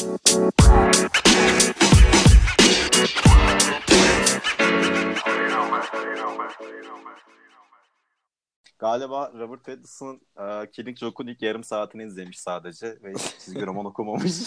Galiba Robert Pattinson'ın e, Killing Joke'un ilk yarım saatini izlemiş sadece ve hiç çizgi roman okumamış.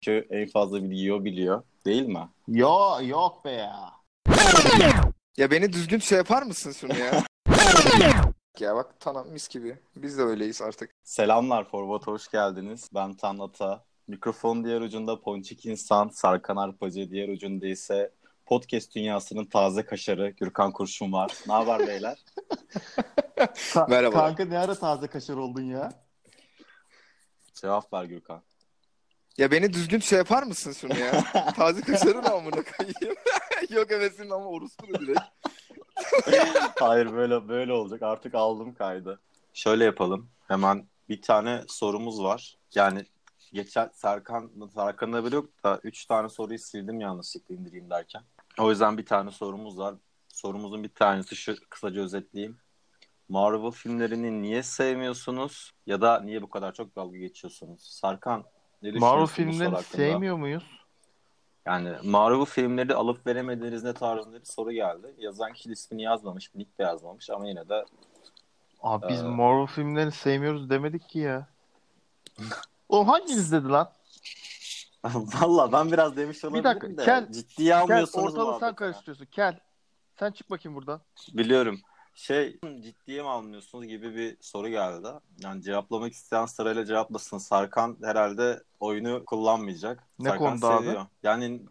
Çünkü en fazla bilgiyi o biliyor. Değil mi? Yo yok be ya. Ya beni düzgün şey yapar mısın şunu ya? ya bak tamam mis gibi. Biz de öyleyiz artık. Selamlar Forvat hoş geldiniz. Ben Tan Ata. Mikrofon diğer ucunda Ponçik İnsan, Sarkan Arpacı, diğer ucunda ise podcast dünyasının taze kaşarı Gürkan Kurşun var. Ne haber beyler? Ka- Merhaba. Kanka ne ara taze kaşar oldun ya? Cevap ver Gürkan. Ya beni düzgün şey yapar mısın şunu ya? Taze kaşarı da amına koyayım. Yok evesin ama orospu da direkt. Hayır böyle böyle olacak. Artık aldım kaydı. Şöyle yapalım. Hemen bir tane sorumuz var. Yani geçen Serkan Serkan'da haberi yok da 3 tane soruyu sildim yanlışlıkla indireyim derken. O yüzden bir tane sorumuz var. Sorumuzun bir tanesi şu kısaca özetleyeyim. Marvel filmlerini niye sevmiyorsunuz ya da niye bu kadar çok dalga geçiyorsunuz? Serkan ne Marvel filmlerini sevmiyor muyuz? Yani Marvel filmleri alıp veremediğiniz ne tarzında bir soru geldi. Yazan kişi ismini yazmamış, nick de yazmamış ama yine de Abi biz Ee, Marvel filmlerini sevmiyoruz demedik ki ya. Oğlum hanginiz dedi lan? Valla ben biraz demiş olabilirim dakika, de Kel- ciddiye Kel almıyorsunuz ortalığı sen karıştırıyorsun. Kel. Sen çık bakayım buradan. Biliyorum. Şey ciddiye mi almıyorsunuz gibi bir soru geldi. Yani cevaplamak isteyen sırayla cevaplasın. Sarkan herhalde oyunu kullanmayacak. Ne Sarkan konuda abi? seviyor. Yani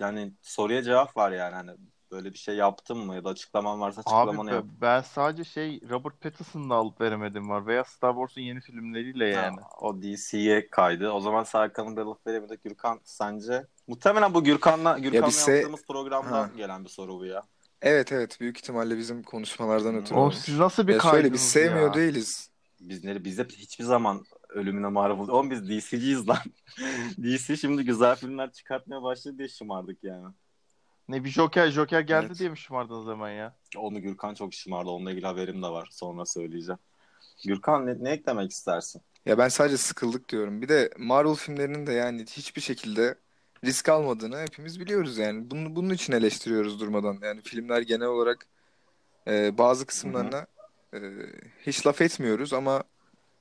yani soruya cevap var yani hani böyle bir şey yaptın mı ya da açıklaman varsa Abi açıklamanı yap. ben sadece şey Robert Pattinson'la alıp veremedim var veya Star Wars'un yeni filmleriyle yani. Ha, o DC'ye kaydı. O zaman Serkan'ın da laf veremedik. Gürkan sence? Muhtemelen bu Gürkan'la Gürkan'la se- yaptığımız programdan Ha. gelen bir soru bu ya. Evet evet büyük ihtimalle bizim konuşmalardan ötürü olmuş. siz nasıl bir Ya şöyle kaydınız biz sevmiyor ya? değiliz. Bizleri biz hep hiçbir zaman ölümüne Marvel. Oğlum biz DC'ciyiz lan. DC şimdi güzel filmler çıkartmaya başladı diye şımardık yani. Ne bir Joker Joker geldi Evet. diye mi şımardınız hemen ya? Onu Gürkan çok şımardı. Onunla ilgili haberim de var. Sonra söyleyeceğim. Gürkan ne, ne eklemek istersin? Ya ben sadece sıkıldık diyorum. Bir de Marvel filmlerinin de yani hiçbir şekilde risk almadığını hepimiz biliyoruz yani. Bunun, bunun için eleştiriyoruz durmadan. Yani filmler genel olarak e, bazı kısımlarına e, hiç laf etmiyoruz ama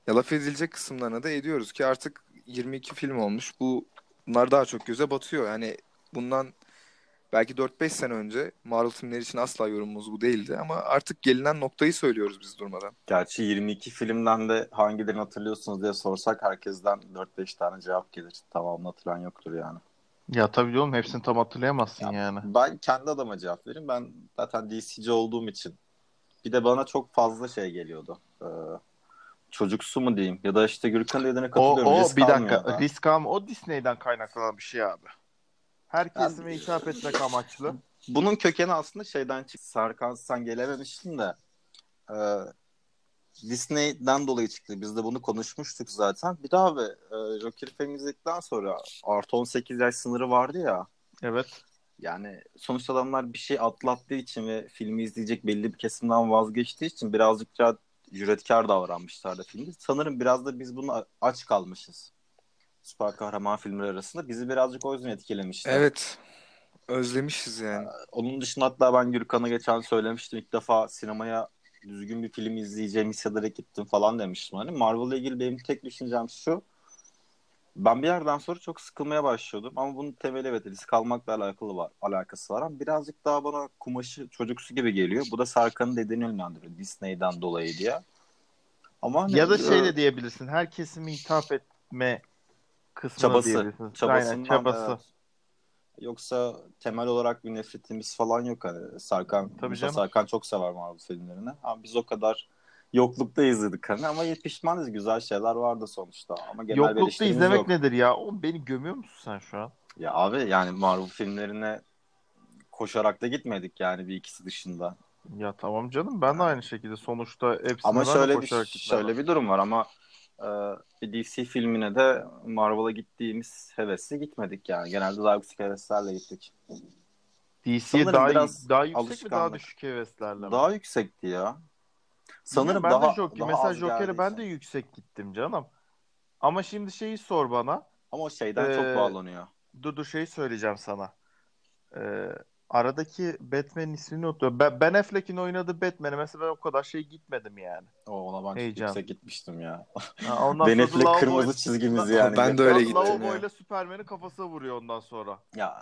ya laf edilecek kısımlarına da ediyoruz ki artık 22 film olmuş. Bu bunlar daha çok göze batıyor. Yani bundan belki 4-5 sene önce Marvel filmleri için asla yorumumuz bu değildi ama artık gelinen noktayı söylüyoruz biz durmadan. Gerçi 22 filmden de hangilerini hatırlıyorsunuz diye sorsak herkesten 4-5 tane cevap gelir. Tamamını hatırlayan yoktur yani. Ya tabii oğlum hepsini tam hatırlayamazsın Ya, yani. Ben kendi adıma cevap vereyim. Ben zaten DC'ci olduğum için. Bir de bana çok fazla şey geliyordu. Ee, çocuksu mu diyeyim? Ya da işte Gürkan dediğine O, katılıyorum. o Risk bir dakika da. risk alma o Disney'den kaynaklanan bir şey abi. Her kesime hitap etmek amaçlı. Bunun kökeni aslında şeyden çıktı. Sarkan sen gelememiştin de. Ee, Disney'den dolayı çıktı. Biz de bunu konuşmuştuk zaten. Bir daha abi e, Joker film izledikten sonra artı 18 yaş sınırı vardı ya. Evet. Yani sonuçta adamlar bir şey atlattığı için ve filmi izleyecek belli bir kesimden vazgeçtiği için birazcık daha cüretkar davranmışlardı filmde. Sanırım biraz da biz bunu aç kalmışız. Süper kahraman filmleri arasında. Bizi birazcık o yüzden etkilemişti. Evet. Özlemişiz yani. Onun dışında hatta ben Gürkan'a geçen söylemiştim. İlk defa sinemaya düzgün bir film izleyeceğimi hissederek gittim falan demiştim. Hani Marvel'la ilgili benim tek düşüncem şu. Ben bir yerden sonra çok sıkılmaya başlıyordum. Ama bunun temeli evet risk almakla alakalı var, alakası var. Ama birazcık daha bana kumaşı çocuksu gibi geliyor. Bu da Sarkan'ın dediğini yönlendiriyor. Disney'den dolayı diye. Ama hani, Ya da şey e, de diyebilirsin. Her kesime hitap etme kısmına Çabası. diyebilirsin. Çabasından, Aynen çabası. evet. Yoksa temel olarak bir nefretimiz falan yok. Hani Sarkan, Tabii canım. Sarkan çok sever Marvel filmlerini. Ama biz o kadar yoklukta izledik hani ama pişmanız güzel şeyler vardı sonuçta. Ama genel Yoklukta izlemek yok. nedir ya? Oğlum beni gömüyor musun sen şu an? Ya abi yani Marvel filmlerine koşarak da gitmedik yani bir ikisi dışında. Ya tamam canım ben de aynı şekilde sonuçta hepsine Ama şöyle bir koşarak şöyle bir durum var ama bir DC filmine de Marvel'a gittiğimiz hevesle gitmedik yani. Genelde daha yüksek heveslerle gittik. DC'ye daha, biraz daha yüksek mi daha düşük heveslerle mi? Daha yüksekti ya. Sanırım ben daha, de Joker, daha mesela Joker'e ben de yüksek gittim canım. Ama şimdi şeyi sor bana. Ama o şeyden Ee, çok bağlanıyor. Dur dur şeyi söyleyeceğim sana. Ee, aradaki Batman'in ismini unutuyorum. Ben, Ben Affleck'in oynadığı Batman'e mesela ben o kadar şey gitmedim yani. O ona ben Heyecan. yüksek gitmiştim ya. Ha, ondan Ben Affleck kırmızı çizgimiz yani. Ben de öyle gittim Lavaboyla ya. Superman'in kafasına vuruyor ondan sonra. Ya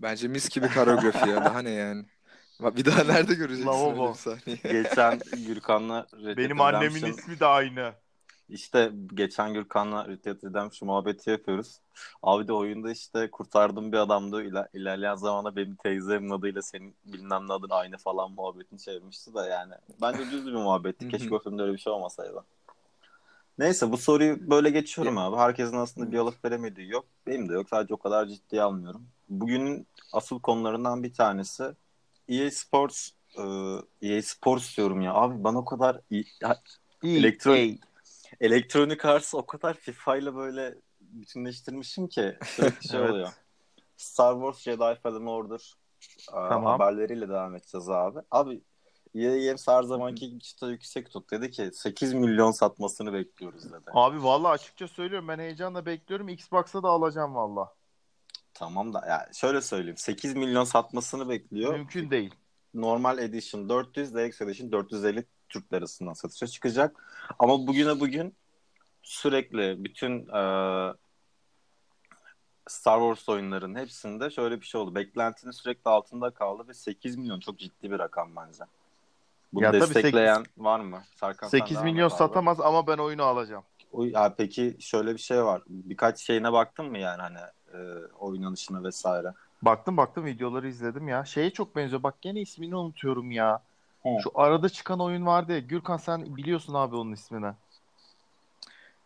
Bence mis gibi koreografi ya. Daha ne yani? Bir daha nerede göreceksin Lavabo. öyle bir sahneyi? geçen Gürkan'la Benim annemin ismi de aynı. İşte geçen Gürkan'la Red Dead Redemption muhabbeti yapıyoruz. Abi de oyunda işte kurtardığım bir adamdı. İler, ilerleyen zamanda benim teyzemin adıyla senin bilmem ne adın aynı falan muhabbetini çevirmişti de yani. Bence düz bir muhabbetti. Keşke o filmde öyle bir şey olmasaydı. Neyse bu soruyu böyle geçiyorum abi. Herkesin aslında bir alıp veremediği yok. Benim de yok. Sadece o kadar ciddiye almıyorum. Bugünün asıl konularından bir tanesi EA Sports e, EA Sports diyorum ya. Abi ben o kadar iyi, ya, Elektron- Electronic Arts o kadar FIFA ile böyle bütünleştirmişim ki sürekli şey Evet. oluyor. Star Wars Jedi Fallen Order Tamam. haberleriyle devam edeceğiz abi. Abi EA Games her zamanki gibi çıta yüksek tut. Dedi ki 8 milyon satmasını bekliyoruz dedi. Abi vallahi açıkça söylüyorum ben heyecanla bekliyorum. Xbox'a da alacağım valla. Tamam da ya şöyle söyleyeyim. 8 milyon satmasını bekliyor. Mümkün değil. Normal Edition 400, Deluxe Edition 450 Türk lirasından satışa çıkacak. Ama bugüne bugün sürekli bütün e, Star Wars oyunlarının hepsinde şöyle bir şey oldu. Beklentinin sürekli altında kaldı ve 8 milyon çok ciddi bir rakam bence. Bunu Ya destekleyen var mı? Serkan sen 8 devam milyon satamaz ama ben oyunu alacağım. O, ya peki şöyle bir şey var. Birkaç şeyine baktın mı yani hani e, oynanışına vesaire? Baktım baktım videoları izledim ya. Şeye çok benziyor. Bak gene ismini unutuyorum ya. Hı. Şu arada çıkan oyun vardı ya. Gürkan sen biliyorsun abi onun ismini.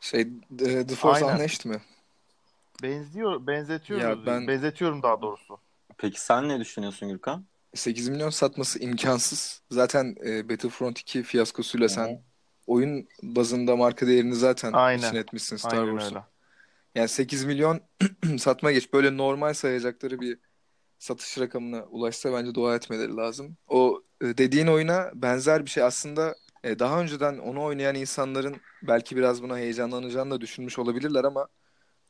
Şey The, The Force Aynen. Unleashed mi? Benziyor, benzetiyoruz. Ya ben- Benzetiyorum daha doğrusu. Peki sen ne düşünüyorsun Gürkan? 8 milyon satması imkansız. Zaten e, Battlefront 2 fiyaskosuyla Hı hı. sen oyun bazında marka değerini zaten Aynen. için etmişsin Star Aynen Wars'un. öyle. Yani 8 milyon satma geç. Böyle normal sayacakları bir satış rakamına ulaşsa bence dua etmeleri lazım. O e, dediğin oyuna benzer bir şey aslında e, daha önceden onu oynayan insanların belki biraz buna heyecanlanacağını da düşünmüş olabilirler ama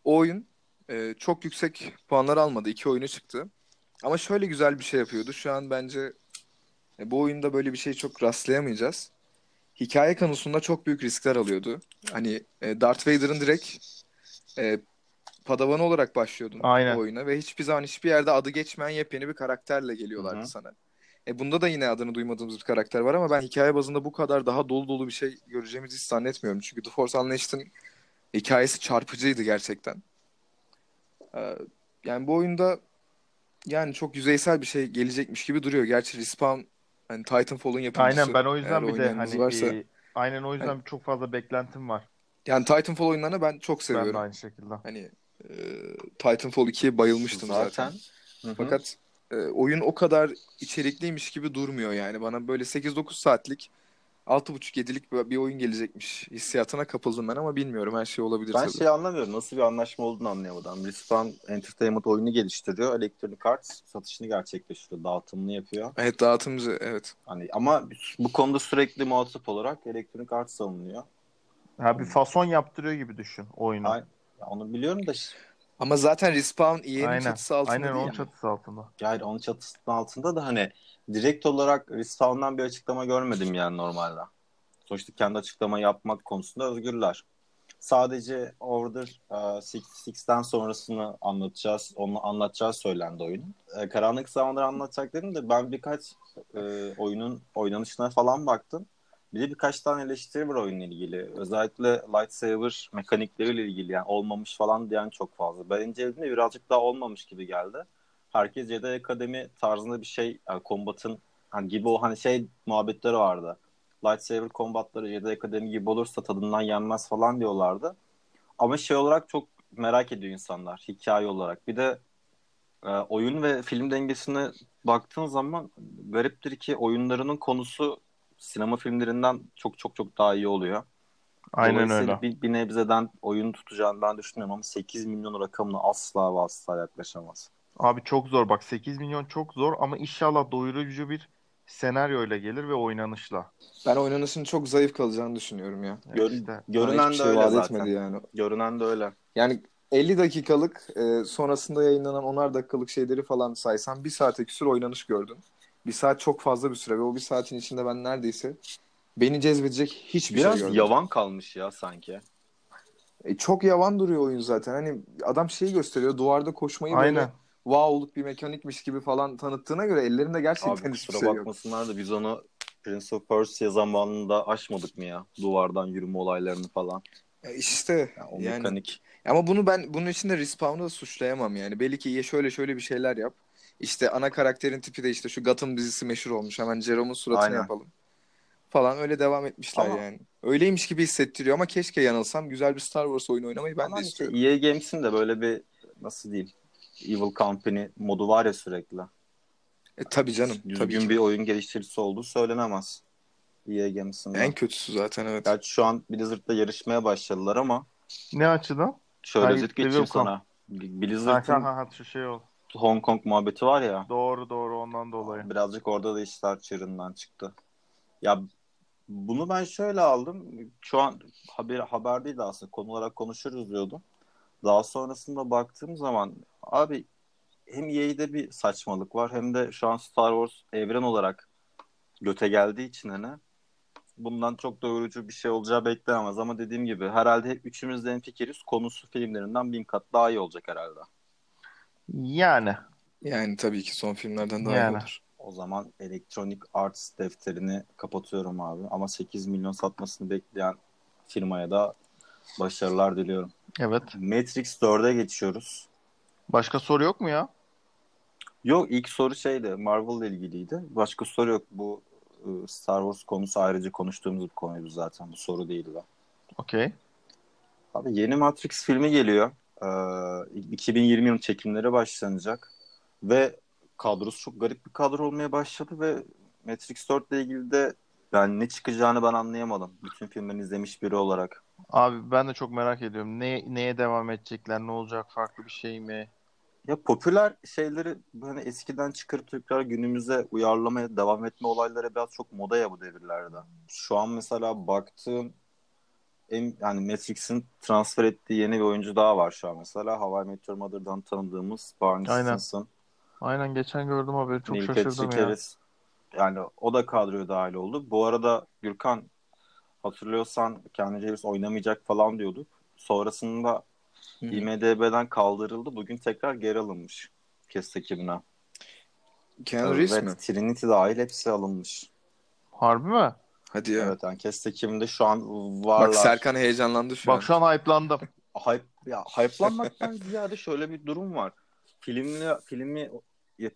o oyun e, çok yüksek puanlar almadı. İki oyunu çıktı. Ama şöyle güzel bir şey yapıyordu. Şu an bence bu oyunda böyle bir şey çok rastlayamayacağız. Hikaye konusunda çok büyük riskler alıyordu. Hani Darth Vader'ın direkt padavanı olarak başlıyordun Aynen. bu oyuna ve hiçbir zaman hiçbir yerde adı geçmeyen yepyeni bir karakterle geliyorlardı Hı hı. sana. E bunda da yine adını duymadığımız bir karakter var ama ben hikaye bazında bu kadar daha dolu dolu bir şey göreceğimizi hiç zannetmiyorum. Çünkü The Force Unleashed'ın hikayesi çarpıcıydı gerçekten. Ee, yani bu oyunda yani çok yüzeysel bir şey gelecekmiş gibi duruyor. Gerçi Respawn hani Titanfall'un yapımcısı. Aynen ben o yüzden bir de hani varsa, e, aynen o yüzden çok fazla beklentim var. yani Titanfall oyunlarını ben çok Ben de seviyorum. aynı şekilde. Hani e, Titanfall 2'ye bayılmıştım zaten. Hı. Fakat e, oyun o kadar içerikliymiş gibi durmuyor yani. Bana böyle 8-9 saatlik 6.5-7'lik bir bir oyun gelecekmiş hissiyatına kapıldım ben ama bilmiyorum her şey olabilir Ben tabii. şey anlamıyorum. Nasıl bir anlaşma olduğunu anlayamadım. Respawn Entertainment oyunu geliştiriyor. Electronic Arts satışını gerçekleştiriyor. Dağıtımını yapıyor. Evet dağıtımcı evet. Hani ama bu konuda sürekli muhatap olarak Electronic Arts savunuyor. Ha bir fason yaptırıyor gibi düşün oyunu. Aynen. Ya onu biliyorum da Ama zaten Respawn EA'nin Aynen. çatısı altında Aynen değil onun mi? çatısı altında. yani onun çatısının altında da hani direkt olarak Respawn'dan bir açıklama görmedim yani normalde. Sonuçta kendi açıklama yapmak konusunda özgürler. Sadece Order 6'den sonrasını anlatacağız. Onu anlatacağız söylendi oyunun. E, Karanlık zamanları anlatacak dedim de ben birkaç e, oyunun oynanışına falan baktım. Bir de birkaç tane eleştiri var oyunla ilgili. Özellikle lightsaber mekanikleriyle ilgili yani olmamış falan diyen çok fazla. Ben incelediğimde birazcık daha olmamış gibi geldi. Herkes Jedi Akademi tarzında bir şey yani kombatın hani gibi o hani şey muhabbetleri vardı. Lightsaber kombatları Jedi Akademi gibi olursa tadından yenmez falan diyorlardı. Ama şey olarak çok merak ediyor insanlar hikaye olarak. Bir de e, oyun ve film dengesine baktığın zaman gariptir ki oyunlarının konusu sinema filmlerinden çok çok çok daha iyi oluyor. Aynen öyle. Bir, bir nebzeden oyunu tutacağını ben düşünüyorum ama 8 milyon rakamına asla ve asla yaklaşamaz. Abi çok zor bak 8 milyon çok zor ama inşallah doyurucu bir senaryoyla gelir ve oynanışla. Ben oynanışın çok zayıf kalacağını düşünüyorum ya. Gör- işte görünen de şey öyle zaten. yani. Görünen de öyle. Yani 50 dakikalık e, sonrasında yayınlanan 10'ar dakikalık şeyleri falan saysan bir saate küsur oynanış gördün. Bir saat çok fazla bir süre ve o bir saatin içinde ben neredeyse beni cezbedecek hiçbir Biraz şey gördüm. yavan kalmış ya sanki. E, çok yavan duruyor oyun zaten. Hani adam şeyi gösteriyor duvarda koşmayı Aynen. böyle wow'luk bir mekanikmiş gibi falan tanıttığına göre ellerinde gerçekten Abi hiçbir şey yok. bakmasınlar da biz onu Prince of Persia zamanında aşmadık mı ya? Duvardan yürüme olaylarını falan. E, işte Yani o yani mekanik. Ama bunu ben bunun için de Respawn'u da suçlayamam yani. Belli ki iyi şöyle şöyle bir şeyler yap. İşte ana karakterin tipi de işte şu Gotham dizisi meşhur olmuş. Hemen Jerome'un suratını Aynen. yapalım. Falan öyle devam etmişler Ama- yani. Öyleymiş gibi hissettiriyor ama keşke yanılsam. Güzel bir Star Wars oyunu oynamayı ben Ama de işte istiyorum. EA Games'in de böyle bir nasıl diyeyim Evil Company modu var ya sürekli. E, tabii canım. Düzgün Tabii ki. bir oyun geliştiricisi olduğu söylenemez. EA Games'in. En kötüsü zaten evet. Gerçi şu an Blizzard'la yarışmaya başladılar ama ne açıdan? şöyle özet geçeyim sana. Ha, Blizzard'ın ha, ha, şu şey ol. Hong Kong muhabbeti var ya. Doğru doğru ondan dolayı. Birazcık orada da işler çığırından çıktı. Ya bunu ben şöyle aldım. Şu an haber haber değil de aslında konu olarak konuşuruz diyordum. Daha sonrasında baktığım zaman abi hem EA'de bir saçmalık var hem de şu an Star Wars evren olarak göte geldiği için hani bundan çok doyurucu bir şey olacağı beklenemez ama dediğim gibi herhalde hep üçümüz de hemfikiriz. Konusu filmlerinden bin kat daha iyi olacak herhalde. Yani. Yani tabii ki son filmlerden daha Yani. iyi olur. O zaman Electronic Arts defterini kapatıyorum abi. Ama 8 milyon satmasını bekleyen firmaya da başarılar diliyorum. Evet. Matrix 4'e geçiyoruz. Başka soru yok mu ya? Yok ilk soru şeydi Marvel ile ilgiliydi. Başka soru yok. Bu e, Star Wars konusu ayrıca konuştuğumuz bir konuydu zaten. Bu soru değildi. Okey. Abi yeni Matrix filmi geliyor. Ee, 2020 yılı çekimleri başlanacak. Ve kadrosu çok garip bir kadro olmaya başladı ve Matrix 4 ile ilgili de yani ne çıkacağını ben anlayamadım. Bütün filmlerini izlemiş biri olarak. Abi ben de çok merak ediyorum. Ne, neye devam edecekler? Ne olacak? Farklı bir şey mi? Ya popüler şeyleri hani eskiden çıkarıp tekrar günümüze uyarlamaya devam etme olayları biraz çok moda ya bu devirlerde. Şu an mesela baktığım en, yani Matrix'in transfer ettiği yeni bir oyuncu daha var şu an mesela. Hawaii Meteor Mother'dan tanıdığımız Barney Aynen. Stinson. Aynen geçen gördüm haberi. Çok Neil şaşırdım Patrick ya. Yani o da kadroya dahil oldu. Bu arada Gürkan hatırlıyorsan Keanu Reeves oynamayacak falan diyorduk. Sonrasında hı. IMDB'den kaldırıldı. Bugün tekrar geri alınmış Kes ekibine. Keanu Reeves evet, mi? Trinity dahil hepsi alınmış. Harbi mi? Hadi ya. Evet yani Kes ekibinde şu an varlar. Bak Serkan heyecanlandı şu Bak an. şu an hype'landım. Hype, ya, hype'lanmaktan ziyade şöyle bir durum var. Filmli, filmi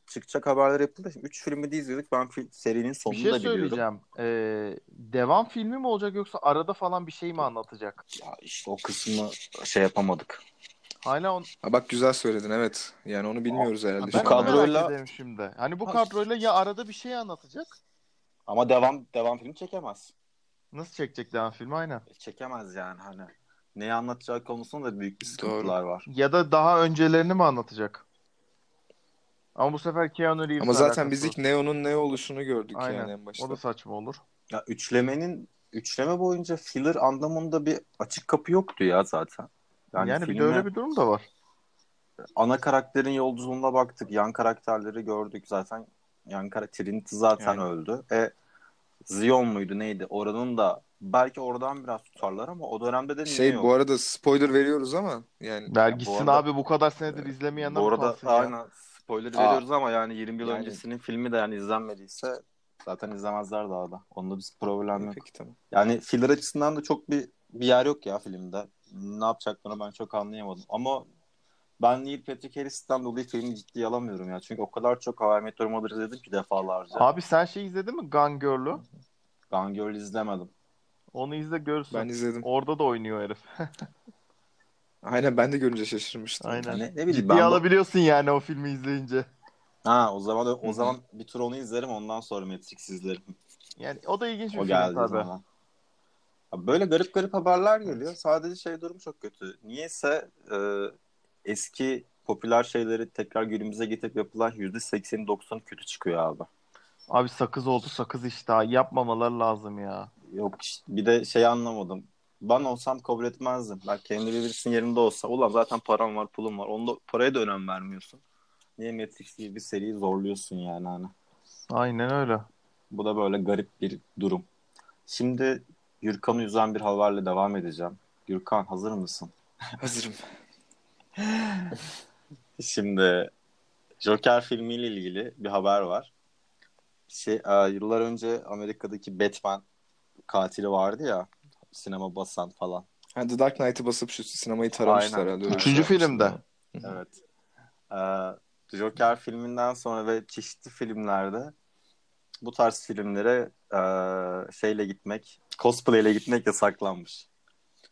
çıkacak haberler yapıldı. Şimdi 3 filmi de izledik. Ben fil- serinin Bir sonunu şey da biliyordum. söyleyeceğim. Ee, devam filmi mi olacak yoksa arada falan bir şey mi anlatacak? Ya işte o kısmı şey yapamadık. Hala on... Ha, bak güzel söyledin evet. Yani onu bilmiyoruz herhalde. ben şu kadroyla- şimdi. Hani bu kadroyla ya arada bir şey anlatacak. Ama devam devam filmi çekemez. Nasıl çekecek devam filmi aynen. Çekemez yani hani. Neyi anlatacağı konusunda da büyük bir sıkıntılar var. Ya da daha öncelerini mi anlatacak? Ama bu sefer Keanu Reeves Ama zaten biz ilk. Neo'nun ne oluşunu gördük Aynen. yani en başta. O da saçma olur. Ya üçlemenin üçleme boyunca filler anlamında bir açık kapı yoktu ya zaten. Yani, Yani, bir de filme öyle bir durum da var. ana karakterin yolculuğuna baktık. Yan karakterleri gördük. Zaten yan karakter Trinity zaten Yani. öldü. E Zion muydu neydi? Oranın da belki oradan biraz tutarlar ama o dönemde de niye Şey yok? bu arada spoiler veriyoruz ama yani Vergitsin arada- abi bu kadar senedir izlemeyenler Bu arada ya? aynen spoiler Aa. veriyoruz ama yani 20 yıl Yani- öncesinin filmi de yani izlenmediyse zaten izlemezler daha da. Onda bir problem yok. peki tamam. Yani filler açısından da çok bir bir yer yok ya filmde. Ne yapacaklarını ben çok anlayamadım. Ama ben Neil Patrick Harris'ten dolayı filmi ciddiye alamıyorum ya. Çünkü o kadar çok How I Met Your Mother izledim ki defalarca. Abi sen şey izledin mi Gone Girl'ü? Gone Girl izlemedim. Onu izle görürsün. Ben izledim. Orada da oynuyor herif. Aynen ben de görünce şaşırmıştım. Aynen. Yani ne bileyim Ciddiye ben alabiliyorsun yani o filmi izleyince. Ha o zaman o zaman bir tur onu izlerim ondan sonra Matrix izlerim. Yani o da ilginç bir O film tabii. zaman. Böyle garip garip haberler geliyor. Sadece şey durum çok kötü. Niyeyse e, eski popüler şeyleri tekrar günümüze getirip yapılan %80-90 kötü çıkıyor abi. Abi sakız oldu sakız işte. Yapmamaları lazım ya. Yok işte bir de şey anlamadım. Ben olsam kabul etmezdim. Ben kendi birisinin yerinde olsa. Ulan zaten param var, pulum var. Onda paraya da önem vermiyorsun. Niye Matrix gibi bir seriyi zorluyorsun yani hani. Aynen öyle. Bu da böyle garip bir durum. Şimdi Gürkan'ı üzen bir haberle devam edeceğim. Gürkan hazır mısın? Hazırım. Şimdi Joker filmiyle ilgili bir haber var. Şey, e, yıllar önce Amerika'daki Batman katili vardı ya sinema basan falan. Ha, The Dark Knight'ı basıp şu sinemayı taramışlar Aynen. herhalde. Üçüncü filmde. Evet. Ee, Joker filminden sonra ve çeşitli filmlerde bu tarz filmlere e, şeyle gitmek, cosplay ile gitmek yasaklanmış.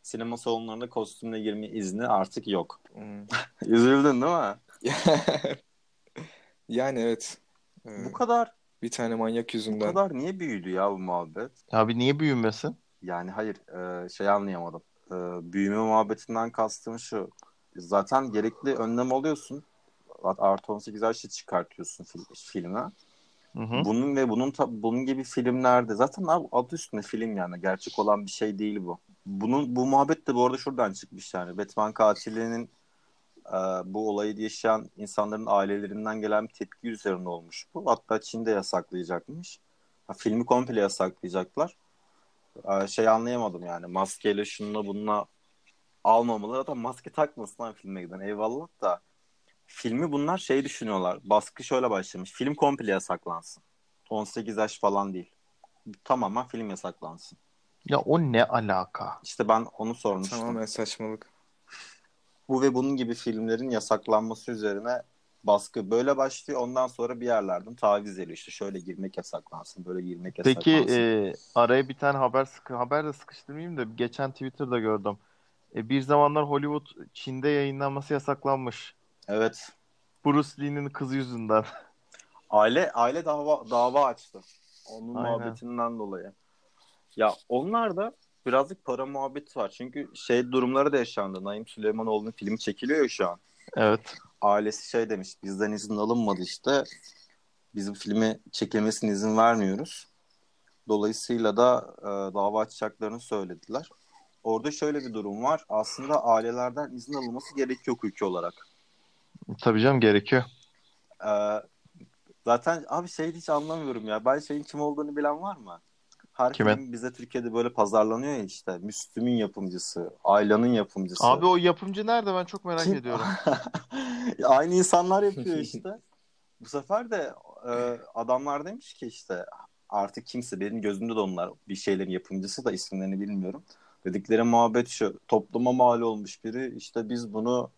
Sinema salonlarında kostümle girme izni artık yok. Hmm. Üzüldün değil mi? yani evet. Ee, Bu kadar bir tane manyak bu yüzünden. kadar niye büyüdü ya bu muhabbet? Abi niye büyümesin? Yani hayır e, şey anlayamadım. E, büyüme muhabbetinden kastım şu. Zaten gerekli önlem alıyorsun. Artı 18 yaşı çıkartıyorsun fil, filme. Hı hı. Bunun ve bunun bunun gibi filmlerde zaten abi adı üstünde film yani gerçek olan bir şey değil bu. Bunun bu muhabbet de bu arada şuradan çıkmış yani. Batman katilinin e, bu olayı yaşayan insanların ailelerinden gelen bir tepki üzerine olmuş bu. Hatta Çin'de yasaklayacakmış. Ha, filmi komple yasaklayacaklar. E, şey anlayamadım yani maskeyle şununla bununla almamalı. Zaten maske takmasın lan filme giden eyvallah da filmi bunlar şey düşünüyorlar. Baskı şöyle başlamış. Film komple yasaklansın. 18 yaş falan değil. Tamamen film yasaklansın. Ya o ne alaka? İşte ben onu sormuştum. Tamamen saçmalık. Bu ve bunun gibi filmlerin yasaklanması üzerine baskı böyle başlıyor. Ondan sonra bir yerlerden taviz ediyor. İşte şöyle girmek yasaklansın, böyle girmek Peki yasaklansın. e, araya bir tane haber sıkı haber de sıkıştırmayayım da geçen Twitter'da gördüm. E, bir zamanlar Hollywood Çin'de yayınlanması yasaklanmış. Evet. Bruce Lee'nin kızı yüzünden. Aile aile dava dava açtı. Onun Aynen. muhabbetinden dolayı. Ya onlar da birazcık para muhabbeti var. Çünkü şey durumları da yaşandı. Naim Süleymanoğlu'nun filmi çekiliyor şu an. Evet. Ailesi şey demiş. Bizden izin alınmadı işte. Bizim filmi çekilmesine izin vermiyoruz. Dolayısıyla da e, dava açacaklarını söylediler. Orada şöyle bir durum var. Aslında ailelerden izin alınması gerekiyor hukuki olarak. Tabii canım gerekiyor. Ee, zaten abi şey hiç anlamıyorum ya. Ben şeyin kim olduğunu bilen var mı? Her Kimin? film bize Türkiye'de böyle pazarlanıyor ya işte. Müslüm'ün yapımcısı, Ayla'nın yapımcısı. Abi o yapımcı nerede ben çok merak Kim? ediyorum. Aynı insanlar yapıyor işte. Bu sefer de e, adamlar demiş ki işte artık kimse benim gözümde de onlar bir şeylerin yapımcısı da isimlerini bilmiyorum. Dedikleri muhabbet şu topluma mal olmuş biri işte biz bunu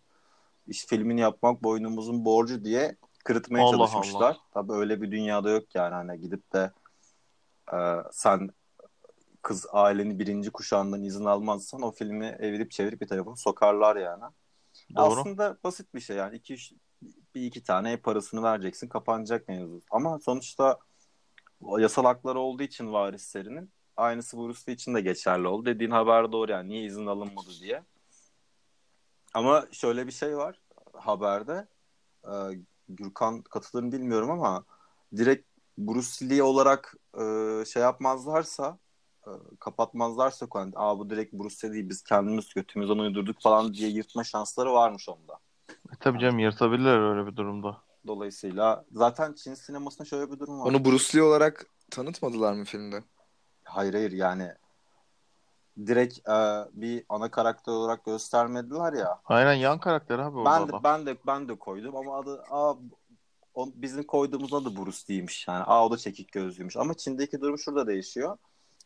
iş filmini yapmak boynumuzun borcu diye kırıtmaya Allah çalışmışlar. Allah. Tabii öyle bir dünyada yok yani hani gidip de e, sen kız ailenin birinci kuşağından izin almazsan o filmi evirip çevirip bir tarafına sokarlar yani. Doğru. Aslında basit bir şey yani iki üç, bir iki tane parasını vereceksin kapanacak mevzu. Ama sonuçta yasal hakları olduğu için varislerinin aynısı Bruce için de geçerli oldu. Dediğin haber doğru yani niye izin alınmadı diye. Ama şöyle bir şey var haberde. Ee, Gürkan katılır bilmiyorum ama direkt Bruce Lee olarak e, şey yapmazlarsa e, kapatmazlarsa konu, Aa, bu direkt Bruce Lee değil biz kendimiz götümüzden uydurduk falan diye yırtma şansları varmış onda. E, tabii canım yırtabilirler öyle bir durumda. Dolayısıyla zaten Çin sinemasında şöyle bir durum var. Onu Bruce Lee olarak tanıtmadılar mı filmde? Hayır hayır yani direkt e, bir ana karakter olarak göstermediler ya. Aynen yan karakter abi orada Ben de adam. ben de ben de koydum ama adı aa, o, bizim koyduğumuz adı Bruce Lee'ymiş yani. Aa o da çekik gözlüymüş. Ama Çin'deki durum şurada değişiyor.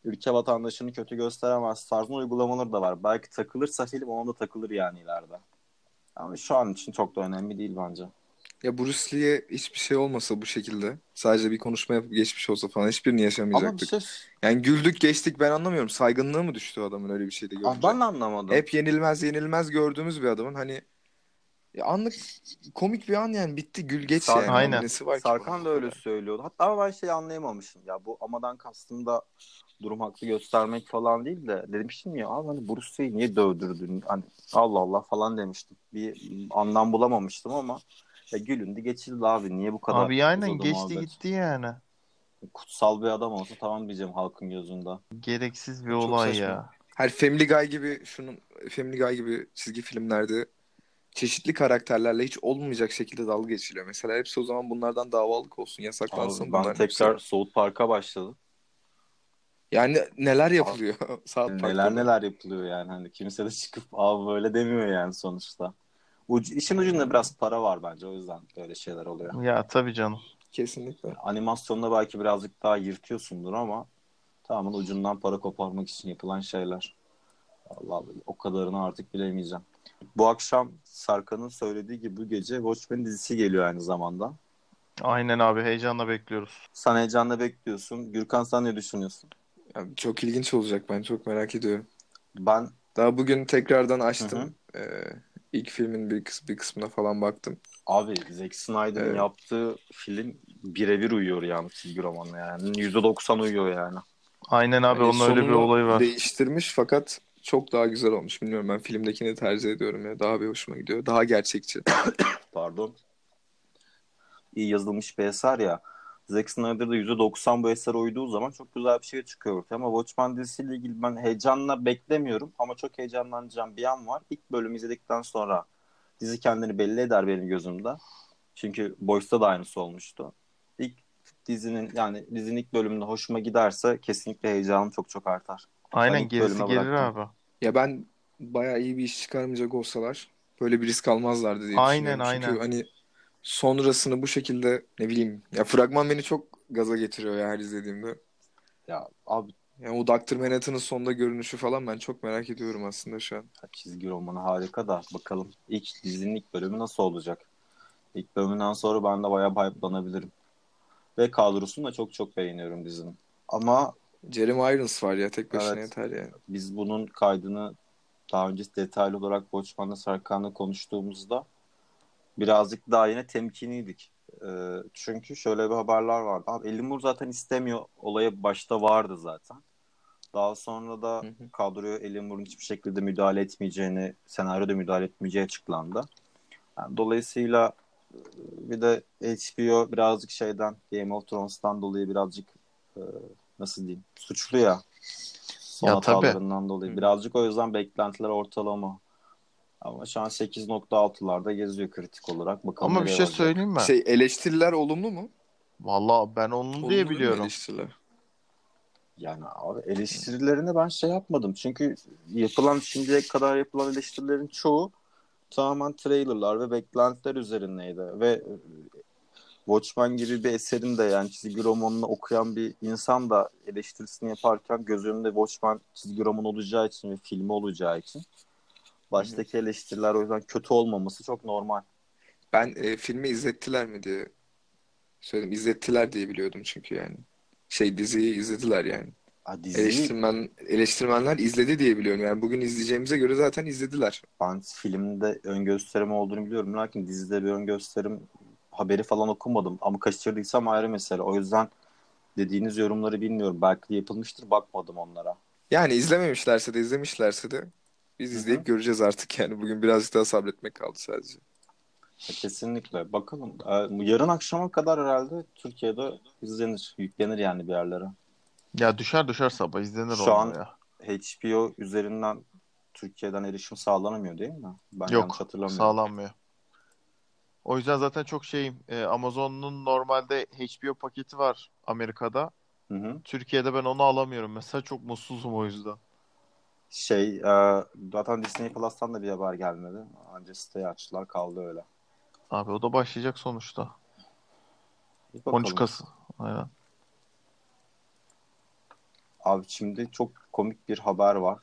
Ülke vatandaşını kötü gösteremez tarzında uygulamaları da var. Belki takılırsa film ona da takılır yani ileride. Ama şu an için çok da önemli değil bence. Ya Bruce Lee'ye hiçbir şey olmasa bu şekilde sadece bir konuşma yapıp geçmiş olsa falan hiçbirini Ama bir yaşamayacaktık. şey Yani güldük geçtik ben anlamıyorum. Saygınlığı mı düştü adamın öyle bir şeyde görünce? ben de anlamadım. Hep yenilmez yenilmez gördüğümüz bir adamın hani ya anlık komik bir an yani bitti gül geç Sar- yani. Aynen. Nesi var Sarkan da öyle söylüyordu. Hatta ama ben şey anlayamamışım. Ya bu amadan kastım da durum haklı göstermek falan değil de demiştim ya abi hani Bruce Lee'yi niye dövdürdün? Hani Allah Allah falan demiştim. Bir anlam bulamamıştım ama ya gülündü geçildi abi. Niye bu kadar Abi aynen geçti muhabbet? gitti yani. kutsal bir adam olsa tamam diyeceğim halkın gözünde. Gereksiz bir Çok olay saçma. ya. Her Family Guy gibi şunun Family Guy gibi çizgi filmlerde çeşitli karakterlerle hiç olmayacak şekilde dalga geçiliyor. Mesela hepsi o zaman bunlardan davalık olsun, yasaklansın Abi, bunlar. ben tekrar South Park'a başladım. Yani neler yapılıyor South Park'ta Neler neler yapılıyor yani. Hani kimse de çıkıp abi böyle demiyor yani sonuçta. Ucu, işin ucunda biraz para var bence. O yüzden böyle şeyler oluyor. Ya tabii canım. Kesinlikle. Animasyonda belki birazcık daha yırtıyorsundur ama tamamen ucundan para koparmak için yapılan şeyler. Allah o kadarını artık bilemeyeceğim. Bu akşam Sarkan'ın söylediği gibi bu gece Watchmen dizisi geliyor aynı zamanda. Aynen abi heyecanla bekliyoruz. Sen heyecanla bekliyorsun. Gürkan sen ne düşünüyorsun? Yani çok ilginç olacak ben çok merak ediyorum. Ben Daha bugün tekrardan açtım. Hı Ee, ilk filmin bir, kıs bir kısmına falan baktım. abi Zack Snyder'ın Evet. yaptığı film birebir uyuyor yani çizgi romanla yani. %90 uyuyor yani. Aynen abi Yani onun öyle bir olayı var. Değiştirmiş fakat çok daha güzel olmuş. Bilmiyorum ben filmdekini tercih ediyorum ya. Daha bir hoşuma gidiyor. Daha gerçekçi. Pardon. İyi yazılmış bir eser ya. Zack Snyder'da %90 bu eser uyduğu zaman çok güzel bir şey çıkıyor ortaya. Ama Watchmen dizisiyle ilgili ben heyecanla beklemiyorum ama çok heyecanlanacağım bir an var. İlk bölümü izledikten sonra dizi kendini belli eder benim gözümde. Çünkü Boys'ta da aynısı olmuştu. İlk dizinin yani dizinin ilk bölümünde hoşuma giderse kesinlikle heyecanım çok çok artar. Aynen ilk gerisi gelir bıraktım. abi. Ya ben bayağı iyi bir iş çıkarmayacak olsalar böyle bir risk almazlardı diye Aynen, düşünüyorum. Çünkü aynen. hani sonrasını bu şekilde ne bileyim ya fragman beni çok gaza getiriyor ya her izlediğimde. Ya abi Yani o Dr. Manhattan'ın sonunda görünüşü falan ben çok merak ediyorum aslında şu an. çizgi romanı harika da bakalım ilk dizinin ilk bölümü nasıl olacak? İlk bölümünden sonra ben de bayağı hype'lanabilirim. Ve kadrosunu da çok çok beğeniyorum dizinin. Ama Jeremy Irons var ya tek başına Evet. yeter yani. biz bunun kaydını daha önce detaylı olarak Watchmen'la Sarkan'la konuştuğumuzda birazcık daha yine temkinliydik. Ee, çünkü şöyle bir haberler vardı. Abi Ellie Moore zaten istemiyor. Olaya başta vardı zaten. Daha sonra da Hı hı. kadroya Ellie Moore'un hiçbir şekilde müdahale etmeyeceğini, senaryoda müdahale etmeyeceği açıklandı. Yani dolayısıyla e, bir de HBO birazcık şeyden Game of Thrones'tan dolayı birazcık e, nasıl diyeyim suçlu ya. Son Ya tabii. dolayı. Birazcık o yüzden beklentiler ortalama. Ama şu an 8.6'larda geziyor kritik olarak. Bakalım Ama bir şey varacak. söyleyeyim mi? Şey eleştiriler olumlu mu? Vallahi ben onun Olumlu diye biliyorum. eleştiriler? Yani abi eleştirilerini ben şey yapmadım. Çünkü yapılan şimdiye kadar yapılan eleştirilerin çoğu tamamen trailerlar ve beklentiler üzerineydi. Ve Watchmen gibi bir eserin de yani çizgi romanını okuyan bir insan da eleştirisini yaparken göz önünde Watchmen çizgi roman olacağı için ve filmi olacağı için baştaki eleştiriler o yüzden kötü olmaması çok normal. Ben e, filmi izlettiler mi diye söyledim. İzlettiler diye biliyordum çünkü yani. Şey diziyi izlediler yani. Ha, diziyi Eleştirmen, eleştirmenler izledi diye biliyorum. Yani bugün izleyeceğimize göre zaten izlediler. ben filmde ön gösterim olduğunu biliyorum. Lakin dizide bir ön gösterim haberi falan okumadım. Ama kaçırdıysam ayrı mesele. O yüzden dediğiniz yorumları bilmiyorum. Belki de yapılmıştır bakmadım onlara. Yani izlememişlerse de izlemişlerse de biz Hı hı. izleyip göreceğiz artık yani. Bugün birazcık daha sabretmek kaldı sadece. Ya Kesinlikle. Bakalım. Ee, Yarın akşama kadar herhalde Türkiye'de izlenir. Yüklenir yani bir yerlere. Ya düşer düşer sabah izlenir Şu an- ya. HBO üzerinden Türkiye'den erişim sağlanamıyor değil mi? Ben Yok, yanlış hatırlamıyorum. Sağlanmıyor. O yüzden zaten çok şeyim. e, Amazon'un normalde HBO paketi var Amerika'da. Hı hı. Türkiye'de ben onu alamıyorum. Mesela çok mutsuzum o yüzden. Şey, e, zaten Disney Plus'tan da bir haber gelmedi. Anca siteyi açtılar kaldı öyle. Abi o da başlayacak sonuçta. Bir bakalım. 13 Kasım. Aynen. Abi şimdi çok komik bir haber var.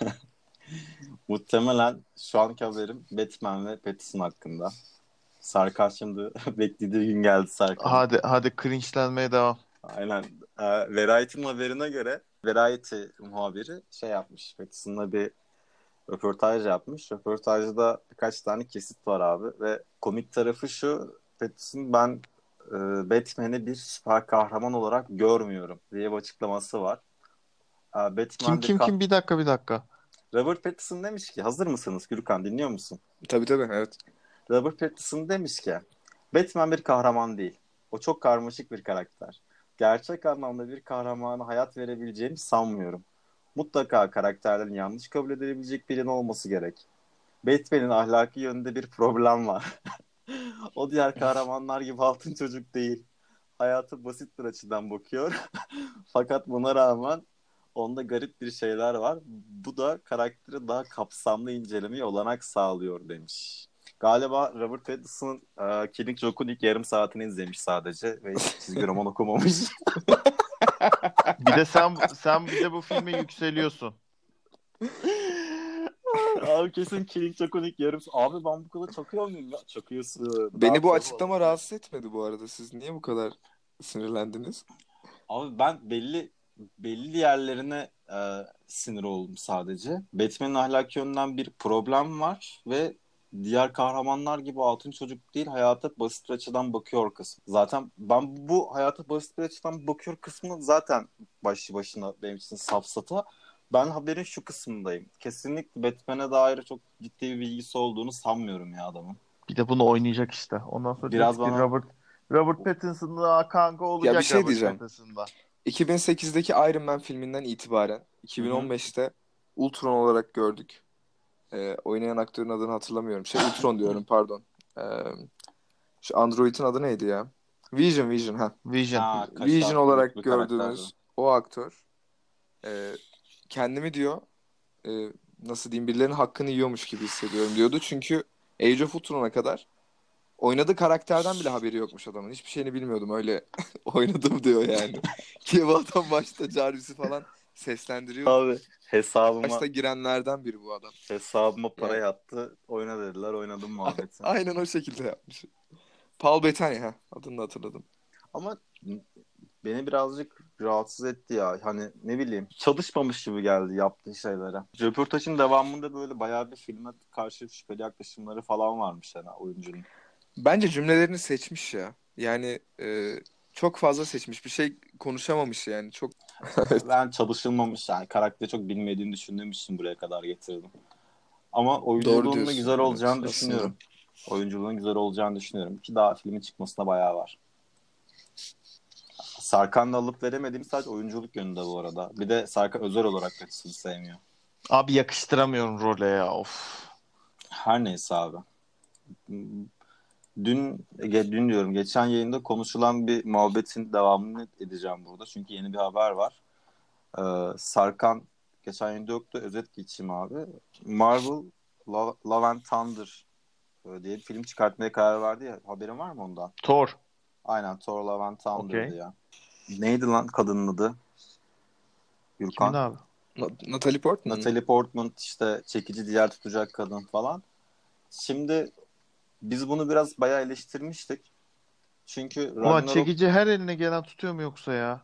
Muhtemelen şu anki haberim Batman ve Pattinson hakkında. Sarkan şimdi beklediği gün geldi Sarkan. Hadi hadi cringe'lenmeye devam. Aynen. Ee, Variety'nin haberine göre Variety muhabiri şey yapmış. Pattinson'la bir röportaj yapmış. Röportajda birkaç tane kesit var abi ve komik tarafı şu Pattinson ben e, Batman'i bir süper kahraman olarak görmüyorum diye bir açıklaması var. Ee, Batman Kim kim ka- kim bir dakika bir dakika. Robert Pattinson demiş ki hazır mısınız Gürkan dinliyor musun? Tabii tabii evet. Robert Pattinson demiş ki Batman bir kahraman değil. O çok karmaşık bir karakter. gerçek anlamda bir kahramana hayat verebileceğimi sanmıyorum. Mutlaka karakterlerin yanlış kabul edilebilecek birinin olması gerek. Batman'in ahlaki yönünde bir problem var. o diğer kahramanlar gibi altın çocuk değil. Hayatı basit bir açıdan bakıyor. Fakat buna rağmen onda garip bir şeyler var. Bu da karakteri daha kapsamlı incelemeye olanak sağlıyor demiş. Galiba Robert Pattinson'ın e, Killing Joke'un ilk yarım saatini izlemiş sadece ve hiç çizgi roman okumamış. Bir de sen sen bir de bu filme yükseliyorsun. Abi kesin Killing Joke'un ilk yarım Abi ben bu kadar çakıyor muyum ya? Çakıyorsun. Beni bu açıklama çok- rahatsız etmedi bu arada. Siz niye bu kadar sinirlendiniz? Abi ben belli belli yerlerine e, sinir oldum sadece. Batman'in ahlaki yönden bir problem var ve diğer kahramanlar gibi altın çocuk değil hayata basit bir açıdan bakıyor kısmı. Zaten ben bu hayata basit bir açıdan bakıyor kısmı zaten başlı başına benim için safsata. Ben haberin şu kısmındayım. Kesinlikle Batman'e dair çok ciddi bir bilgisi olduğunu sanmıyorum ya adamın. Bir de bunu oynayacak işte. Ondan sonra Biraz bana- Robert Robert Pattinson'da kanka olacak bir şey Robert diyeceğim. Pattinson'da. 2008'deki Iron Man filminden itibaren 2015'te Ultron olarak gördük. Ee, oynayan aktörün adını hatırlamıyorum. Şey Ultron diyorum pardon. Ee, şu Android'in adı neydi ya? Vision Vision ha. Vision. Kaşar, Vision olarak gördüğümüz o aktör e, kendimi diyor e, nasıl diyeyim birilerinin hakkını yiyormuş gibi hissediyorum diyordu. Çünkü Age of Ultron'a kadar oynadığı karakterden bile haberi yokmuş adamın. Hiçbir şeyini bilmiyordum öyle oynadım diyor yani. Ki bu adam başta Jarvis'i falan seslendiriyor. Abi hesabıma Başta girenlerden biri bu adam. hesabıma para yattı. Oyna dediler. Oynadım muhabbeti. Aynen o şekilde yapmış. Paul Bettany ha adını hatırladım. Ama beni birazcık rahatsız etti ya. Hani ne bileyim çalışmamış gibi geldi yaptığı şeylere. Röportajın devamında böyle bayağı bir filme karşı şüpheli yaklaşımları falan varmış yani oyuncunun. Bence cümlelerini seçmiş ya. Yani e, çok fazla seçmiş. Bir şey konuşamamış yani. Çok ben çalışılmamış yani karakteri çok bilmediğini düşündüğüm için buraya kadar getirdim. Ama Doğru oyunculuğun da güzel evet, olacağını aslında. düşünüyorum. Oyunculuğun güzel olacağını düşünüyorum. Ki daha filmin çıkmasına bayağı var. Sarkan'la alıp veremediğim sadece oyunculuk yönünde bu arada. Bir de Sarkan özel olarak kaçısını sevmiyor. Abi yakıştıramıyorum role ya. Of. Her neyse abi. Dün, ge- dün diyorum geçen yayında konuşulan bir muhabbetin devamını edeceğim burada. Çünkü yeni bir haber var. Ee, Sarkan geçen yayında yoktu. Özet geçeyim abi. Marvel Love, Love and Thunder e, diye bir film çıkartmaya karar verdi ya. Haberin var mı ondan? Thor. Aynen Thor Love and Thunder'dı Okey. ya. Neydi lan kadının adı? Gürkan. Kimin abi? Na- Natalie Portman. Natalie Portman işte çekici diğer tutacak kadın falan. Şimdi biz bunu biraz bayağı eleştirmiştik. Çünkü Ulan Ragnarok çekici her eline gelen tutuyor mu yoksa ya?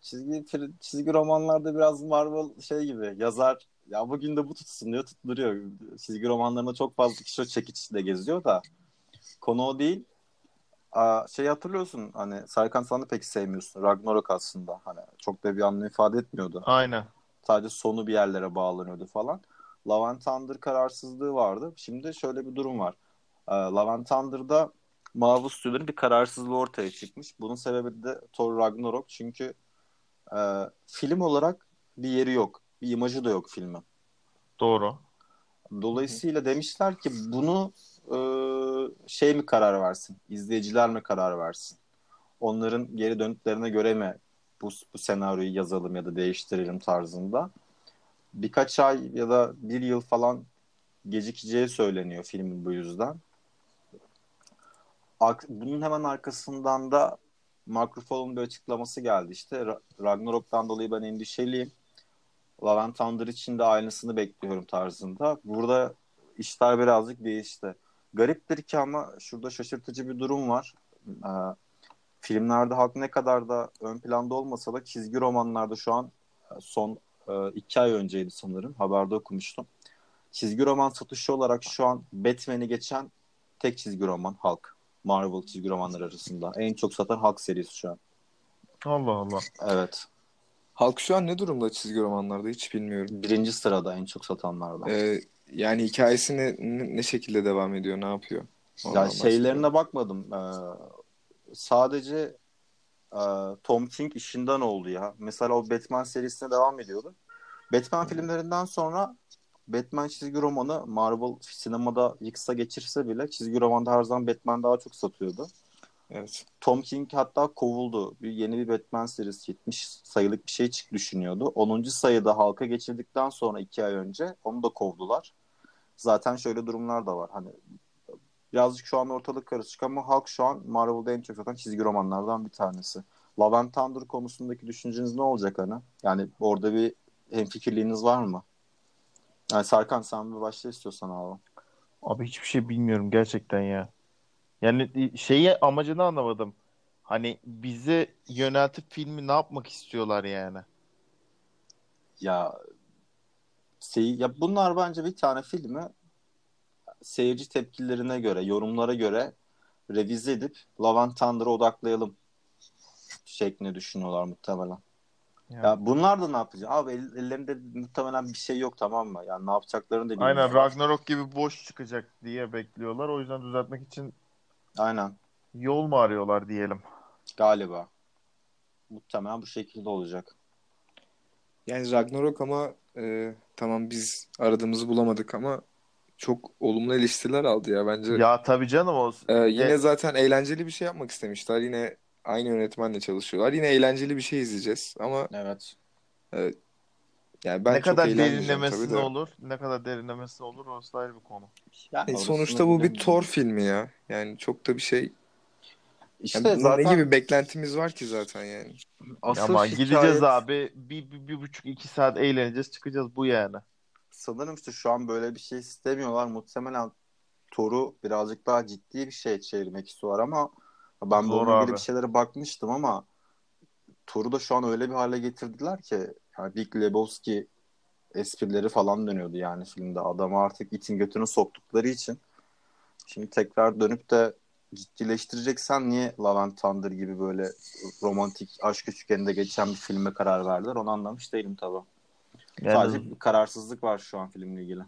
çizgi çizgi romanlarda biraz Marvel şey gibi yazar ya bugün de bu tutsun diyor tutturuyor. Çizgi romanlarında çok fazla kişi o çekiç de geziyor da konu o değil. Aa, şey hatırlıyorsun hani Serkan sen de pek sevmiyorsun. Ragnarok aslında hani çok da bir anlam ifade etmiyordu. Aynen. Sadece sonu bir yerlere bağlanıyordu falan. Love Thunder kararsızlığı vardı. Şimdi şöyle bir durum var. Ee, Love and Thunder'da Marvel Stüdyo'nun bir kararsızlığı ortaya çıkmış. Bunun sebebi de Thor Ragnarok. Çünkü e, film olarak bir yeri yok. Bir imajı da yok filmin. Doğru. Dolayısıyla demişler ki bunu e, şey mi karar versin? İzleyiciler mi karar versin? Onların geri dönüklerine göre mi bu, bu senaryoyu yazalım ya da değiştirelim tarzında. Birkaç ay ya da bir yıl falan gecikeceği söyleniyor filmin bu yüzden. Bunun hemen arkasından da Mark Ruffalo'nun bir açıklaması geldi işte. Ra- Ragnarok'tan dolayı ben endişeliyim. Love and Thunder için de aynısını bekliyorum tarzında. Burada işler birazcık değişti. Gariptir ki ama şurada şaşırtıcı bir durum var. Ee, filmlerde halk ne kadar da ön planda olmasa da çizgi romanlarda şu an e, son e, iki ay önceydi sanırım. Haberde okumuştum. Çizgi roman satışı olarak şu an Batman'i geçen tek çizgi roman Hulk. Marvel çizgi romanları arasında. En çok satan Hulk serisi şu an. Allah Allah. Evet. Halk şu an ne durumda çizgi romanlarda hiç bilmiyorum. Birinci sırada en çok satanlardan. Ee, yani hikayesi ne, ne, şekilde devam ediyor, ne yapıyor? Ondan Ya şeylerine bakmadım. Ee, sadece e, Tom King işinden oldu ya. Mesela o Batman serisine devam ediyordu. Batman filmlerinden sonra Batman çizgi romanı Marvel sinemada yıksa geçirse bile çizgi romanda her zaman Batman daha çok satıyordu. Evet. Tom King hatta kovuldu. Bir yeni bir Batman serisi 70 sayılık bir şey çık düşünüyordu. 10. sayıda halka geçirdikten sonra 2 ay önce onu da kovdular. Zaten şöyle durumlar da var. Hani birazcık şu an ortalık karışık ama halk şu an Marvel'da en çok satan çizgi romanlardan bir tanesi. Love and Thunder konusundaki düşünceniz ne olacak hani? Yani orada bir hemfikirliğiniz var mı? Yani Sarkan sen bir başla istiyorsan abi. Abi hiçbir şey bilmiyorum gerçekten ya. Yani şeyi amacını anlamadım. Hani bize yöneltip filmi ne yapmak istiyorlar yani? Ya şey, ya bunlar bence bir tane filmi seyirci tepkilerine göre, yorumlara göre revize edip Love and Thunder'a odaklayalım şeklinde düşünüyorlar muhtemelen. Ya. Ya bunlar da ne yapacak? Abi el- ellerinde muhtemelen bir şey yok tamam mı? Yani ne yapacaklarını da Aynen bilmiyorlar. Ragnarok gibi boş çıkacak diye bekliyorlar. O yüzden düzeltmek için Aynen. yol mu arıyorlar diyelim. Galiba. Muhtemelen bu şekilde olacak. Yani Ragnarok ama e, tamam biz aradığımızı bulamadık ama çok olumlu eleştiriler aldı ya bence. Ya tabii canım o. E, yine E, zaten eğlenceli bir şey yapmak istemişler. Yine aynı yönetmenle çalışıyorlar. Yine eğlenceli bir şey izleyeceğiz ama Evet. yani ben ne çok kadar eğlenmeyeceğim derinlemesi tabii de. olur, ne kadar derinlemesi olur orası ayrı bir konu. Yani E, sonuçta bu bir. Thor filmi ya. Yani çok da bir şey. İşte Yani bunun zaten ne gibi beklentimiz var ki zaten yani. asıl Ama hikayet- gideceğiz abi bir, bir, bir buçuk iki saat eğleneceğiz çıkacağız bu yani. sanırım işte şu an böyle bir şey istemiyorlar. Muhtemelen Thor'u birazcık daha ciddi bir şey çevirmek istiyorlar ama ben Zor bununla ilgili bir şeylere bakmıştım ama Thor'u da şu an öyle bir hale getirdiler ki yani Big Lebowski esprileri falan dönüyordu yani filmde. Adamı artık itin götünü soktukları için şimdi tekrar dönüp de ciddileştireceksen niye Love and Thunder gibi böyle romantik aşk üçgeninde geçen bir filme karar verdiler onu anlamış değilim tabii. Yani Sadece bir kararsızlık var şu an filmle ilgili.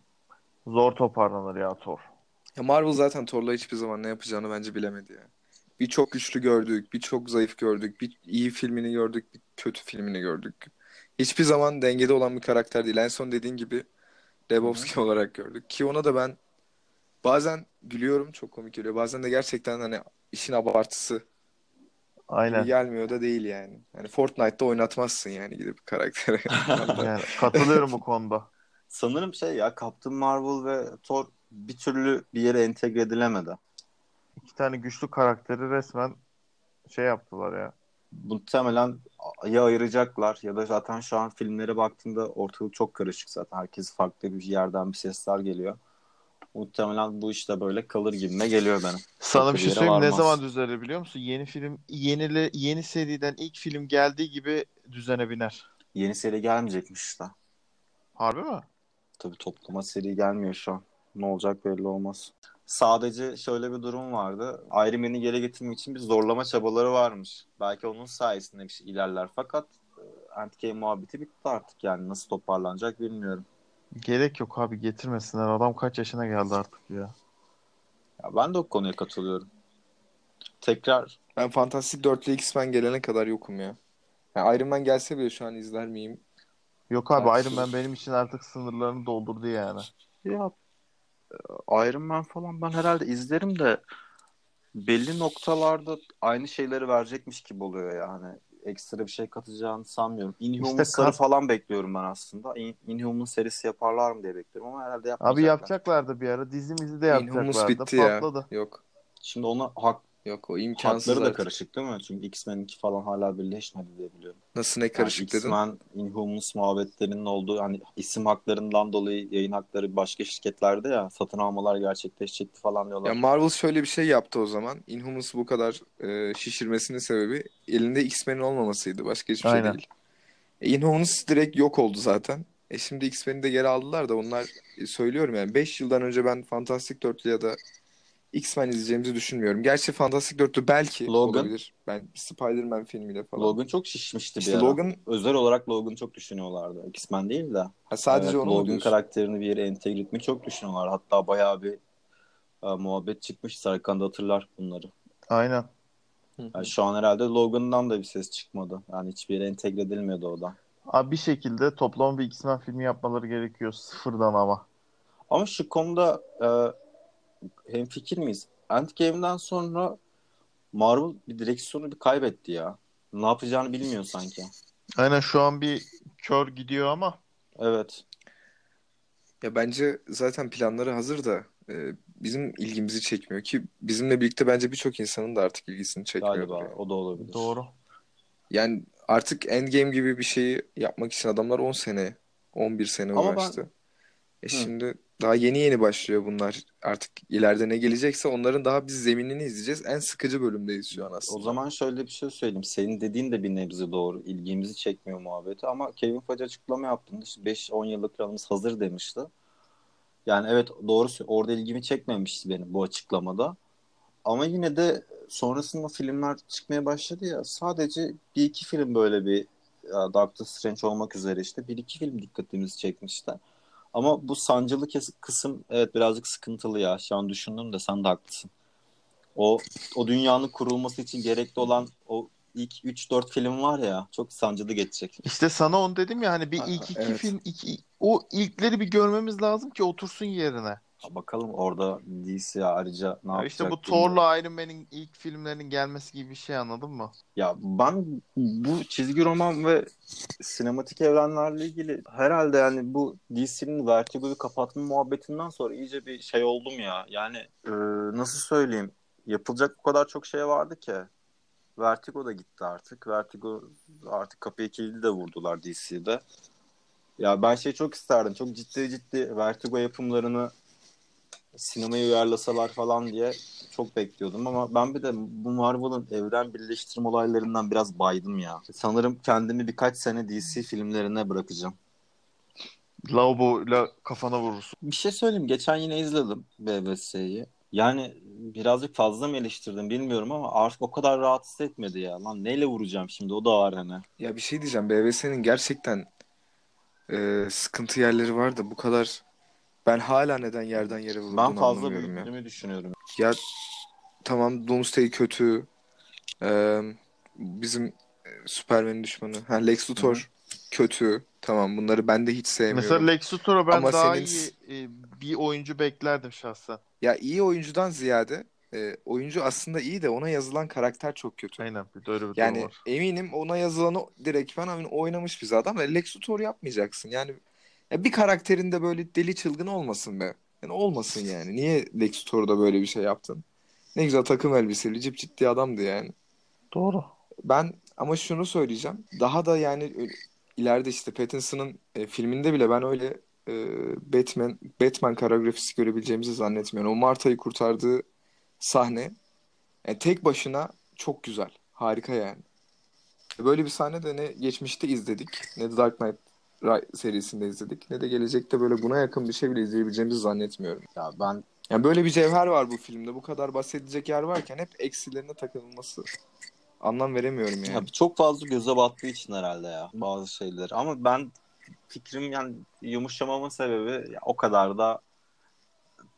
zor toparlanır ya Thor. Ya Marvel zaten Thor'la hiçbir zaman ne yapacağını bence bilemedi ya. Bir çok güçlü gördük, bir çok zayıf gördük, bir iyi filmini gördük, bir kötü filmini gördük. Hiçbir zaman dengede olan bir karakter değil. En son dediğin gibi Lebowski olarak gördük. Ki ona da ben bazen gülüyorum, çok komik geliyor. Bazen de gerçekten hani işin abartısı Aynen. gelmiyor da değil yani. Yani Fortnite'da oynatmazsın yani gidip karakteri. Yani katılıyorum bu konuda. Sanırım şey ya Captain Marvel ve Thor bir türlü bir yere entegre edilemedi. İki tane güçlü karakteri resmen şey yaptılar ya. Muhtemelen ya ayıracaklar ya da zaten şu an filmlere baktığında ortalık çok karışık zaten. Herkes farklı bir yerden bir sesler geliyor. Muhtemelen bu işte böyle kalır gibime geliyor benim. Sana Çok bir şey söyleyeyim ne varmaz. zaman düzelir biliyor musun? Yeni film yenile yeni seriden ilk film geldiği gibi düzene biner. Yeni seri gelmeyecekmiş işte. Harbi mi? Tabii toplama seri gelmiyor şu an. Ne olacak belli olmaz. Sadece şöyle bir durum vardı. Iron Man'i geri getirmek için bir zorlama çabaları varmış. Belki onun sayesinde bir şey ilerler. Fakat e, Endgame muhabbeti bitti artık yani. Nasıl toparlanacak bilmiyorum. Gerek yok abi getirmesinler. Adam kaç yaşına geldi artık ya. Ya ben de o konuya katılıyorum. Tekrar Ben Fantastic 4'lü X-Men gelene kadar yokum ya. Yani Iron Man gelse bile şu an izler miyim? Yok abi Tartışılır. Iron Man benim için artık sınırlarını doldurdu yani. ya Iron Man falan ben herhalde izlerim de belli noktalarda aynı şeyleri verecekmiş gibi oluyor yani. Ekstra bir şey katacağını sanmıyorum. Inhumans'ları kat- falan bekliyorum ben aslında. In- Inhuman serisi yaparlar mı diye bekliyorum ama herhalde Abi yapmayacaklar. yapacaklardı bir ara. Dizimizi de Inhumus yapacaklardı. bitti ya. Patladı. Yok. Şimdi ona hak, Yok o imkansız hakları da artık. karışık değil mi? Çünkü X-Men'inki falan hala birleşmedi diye biliyorum. Nasıl ne Yani karışık dedin? X-Men, Inhumans muhabbetlerinin olduğu hani isim haklarından dolayı yayın hakları başka şirketlerde ya satın almalar gerçekleşecekti falan diyorlar. Ya Marvel şöyle bir şey yaptı o zaman. Inhumans'ı bu kadar e, şişirmesinin sebebi elinde X-Men'in olmamasıydı. Başka hiçbir şey Aynen. değil. E, Inhumans direkt yok oldu zaten. E şimdi X-Men'i de geri aldılar da onlar e, söylüyorum yani 5 yıldan önce ben Fantastic 4'lü ya da X-Men izleyeceğimizi düşünmüyorum. Gerçi Fantastic 4'lü belki Logan. olabilir. Ben Spider-Man filmiyle falan. Logan çok şişmişti İşte bir ara. Logan Özel olarak Logan'ı çok düşünüyorlardı. X-Men değil de. ha, sadece Evet, onu Logan diyorsun? karakterini bir yere entegre etmeyi çok düşünüyorlar. Hatta bayağı bir e, muhabbet çıkmış. Serkan da hatırlar bunları. Aynen. Yani şu an herhalde Logan'dan da bir ses çıkmadı. Yani hiçbir yere entegre edilmiyordu o da. Abi bir şekilde toplam bir X-Men filmi yapmaları gerekiyor sıfırdan ama. Ama şu konuda e, hemfikir miyiz? Endgame'den sonra Marvel bir direksiyonu bir kaybetti ya. Ne yapacağını bilmiyor sanki. Aynen şu an bir kör gidiyor ama Evet. Ya bence zaten planları hazır da e, bizim ilgimizi çekmiyor ki bizimle birlikte bence birçok insanın da artık ilgisini çekmiyor. Galiba yani. o da olabilir. doğru. Yani artık Endgame gibi bir şeyi yapmak için adamlar 10 sene, 11 sene Ama ben- uğraştı. E şimdi daha yeni yeni başlıyor bunlar. Artık ileride ne gelecekse onların daha biz zeminini izleyeceğiz. En sıkıcı bölümdeyiz şu an aslında. O zaman şöyle bir şey söyleyeyim. Senin dediğin de bir nebze doğru. İlgimizi çekmiyor muhabbeti ama Kevin Feige açıklama yaptığında işte 5-10 yıllık planımız hazır demişti. Yani evet doğru sö- orada ilgimi çekmemişti benim bu açıklamada. Ama yine de sonrasında filmler çıkmaya başladı ya sadece bir iki film böyle bir ya Doctor Strange olmak üzere işte bir iki film dikkatimizi çekmişti. Ama bu sancılı kısım evet birazcık sıkıntılı ya. Şu an düşündüm de sen de haklısın. O o dünyanın kurulması için gerekli olan o ilk 3-4 film var ya çok sancılı geçecek. İşte sana onu dedim ya hani bir Ha, ilk iki evet. film iki, o ilkleri bir görmemiz lazım ki otursun yerine. Bakalım orada DC ayrıca ne Ya yapacak işte bu. Thor'la Iron Man'in ilk filmlerinin gelmesi gibi bir şey anladın mı? Ya ben bu çizgi roman ve sinematik evrenlerle ilgili herhalde yani bu DC'nin Vertigo'yu kapatma muhabbetinden sonra iyice bir şey oldum ya. Yani e, nasıl söyleyeyim? Yapılacak o kadar çok şey vardı ki. Vertigo da gitti artık. Vertigo artık kapıyı kilidi de vurdular DC'de. Ya ben şey çok isterdim. Çok ciddi ciddi Vertigo yapımlarını sinemaya uyarlasalar falan diye çok bekliyordum ama ben bir de bu Marvel'ın evren birleştirme olaylarından biraz baydım ya. Sanırım kendimi birkaç sene DC filmlerine bırakacağım. Lavaboyla kafana vurursun. Bir şey söyleyeyim. Geçen yine izledim BBS'yi. Yani birazcık fazla mı eleştirdim bilmiyorum ama artık o kadar rahatsız etmedi ya. Lan neyle vuracağım şimdi o da var hani. Ya bir şey diyeceğim. BVS'nin gerçekten e, sıkıntı yerleri var da bu kadar ben hala neden yerden yere vurulduğunu Ben fazla anlamıyorum ya. büyüttüğümü düşünüyorum. Ya tamam Doomsday kötü. Ee, bizim e, Superman'in düşmanı. Ha, Lex Luthor kötü. Tamam bunları ben de hiç sevmiyorum. Mesela Lex Luthor'a ben Ama daha senin- iyi e, bir oyuncu beklerdim şahsen. Ya iyi oyuncudan ziyade e, oyuncu aslında iyi de ona yazılan karakter çok kötü. Aynen bir de öyle bir durum Yani var. eminim ona yazılanı direktmen hani oynamış bir adam. Lex Luthor yapmayacaksın. Yani ya bir karakterinde böyle deli çılgın olmasın be. Yani olmasın yani. Niye Lex Luthor'da böyle bir şey yaptın? Ne güzel takım elbiseli, cip ciddi adamdı yani. Doğru. Ben ama şunu söyleyeceğim. Daha da yani ö- ileride işte Pattinson'ın e, filminde bile ben öyle e, Batman Batman koreografisi görebileceğimizi zannetmiyorum. O Marta'yı kurtardığı sahne yani tek başına çok güzel. Harika yani. Böyle bir sahne de ne geçmişte izledik ne The Dark Knight serisinde izledik ne de gelecekte böyle buna yakın bir şey bile izleyebileceğimizi zannetmiyorum. Ya ben Yani böyle bir cevher var bu filmde. Bu kadar bahsedilecek yer varken hep eksilerine takılması anlam veremiyorum yani. Ya çok fazla göze battığı için herhalde ya bazı şeyler. Ama ben fikrim yani yumuşamamın sebebi ya o kadar da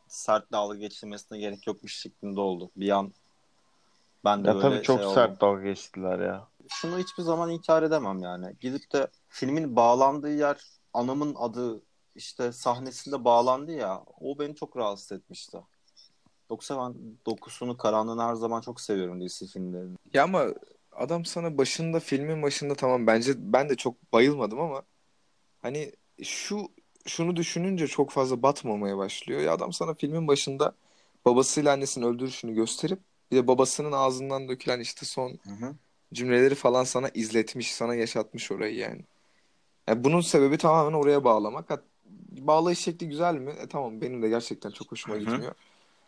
sert dalga geçilmesine gerek yokmuş şeklinde oldu. Bir an ben de Ya böyle tabii çok şey oldum. sert dalga geçtiler ya. Şunu hiçbir zaman inkar edemem yani. Gidip de filmin bağlandığı yer anamın adı işte sahnesinde bağlandı ya o beni çok rahatsız etmişti. Yoksa ben dokusunu karanlığını her zaman çok seviyorum DC filmlerini. Ya ama adam sana başında filmin başında tamam bence ben de çok bayılmadım ama hani şu şunu düşününce çok fazla batmamaya başlıyor. Ya adam sana filmin başında babasıyla annesinin öldürüşünü gösterip bir de babasının ağzından dökülen işte son Hı hı. cümleleri falan sana izletmiş, sana yaşatmış orayı yani. Yani bunun sebebi tamamen oraya bağlamak. Ha, bağlayış şekli güzel mi? E, tamam benim de gerçekten çok hoşuma Hı hı. gitmiyor.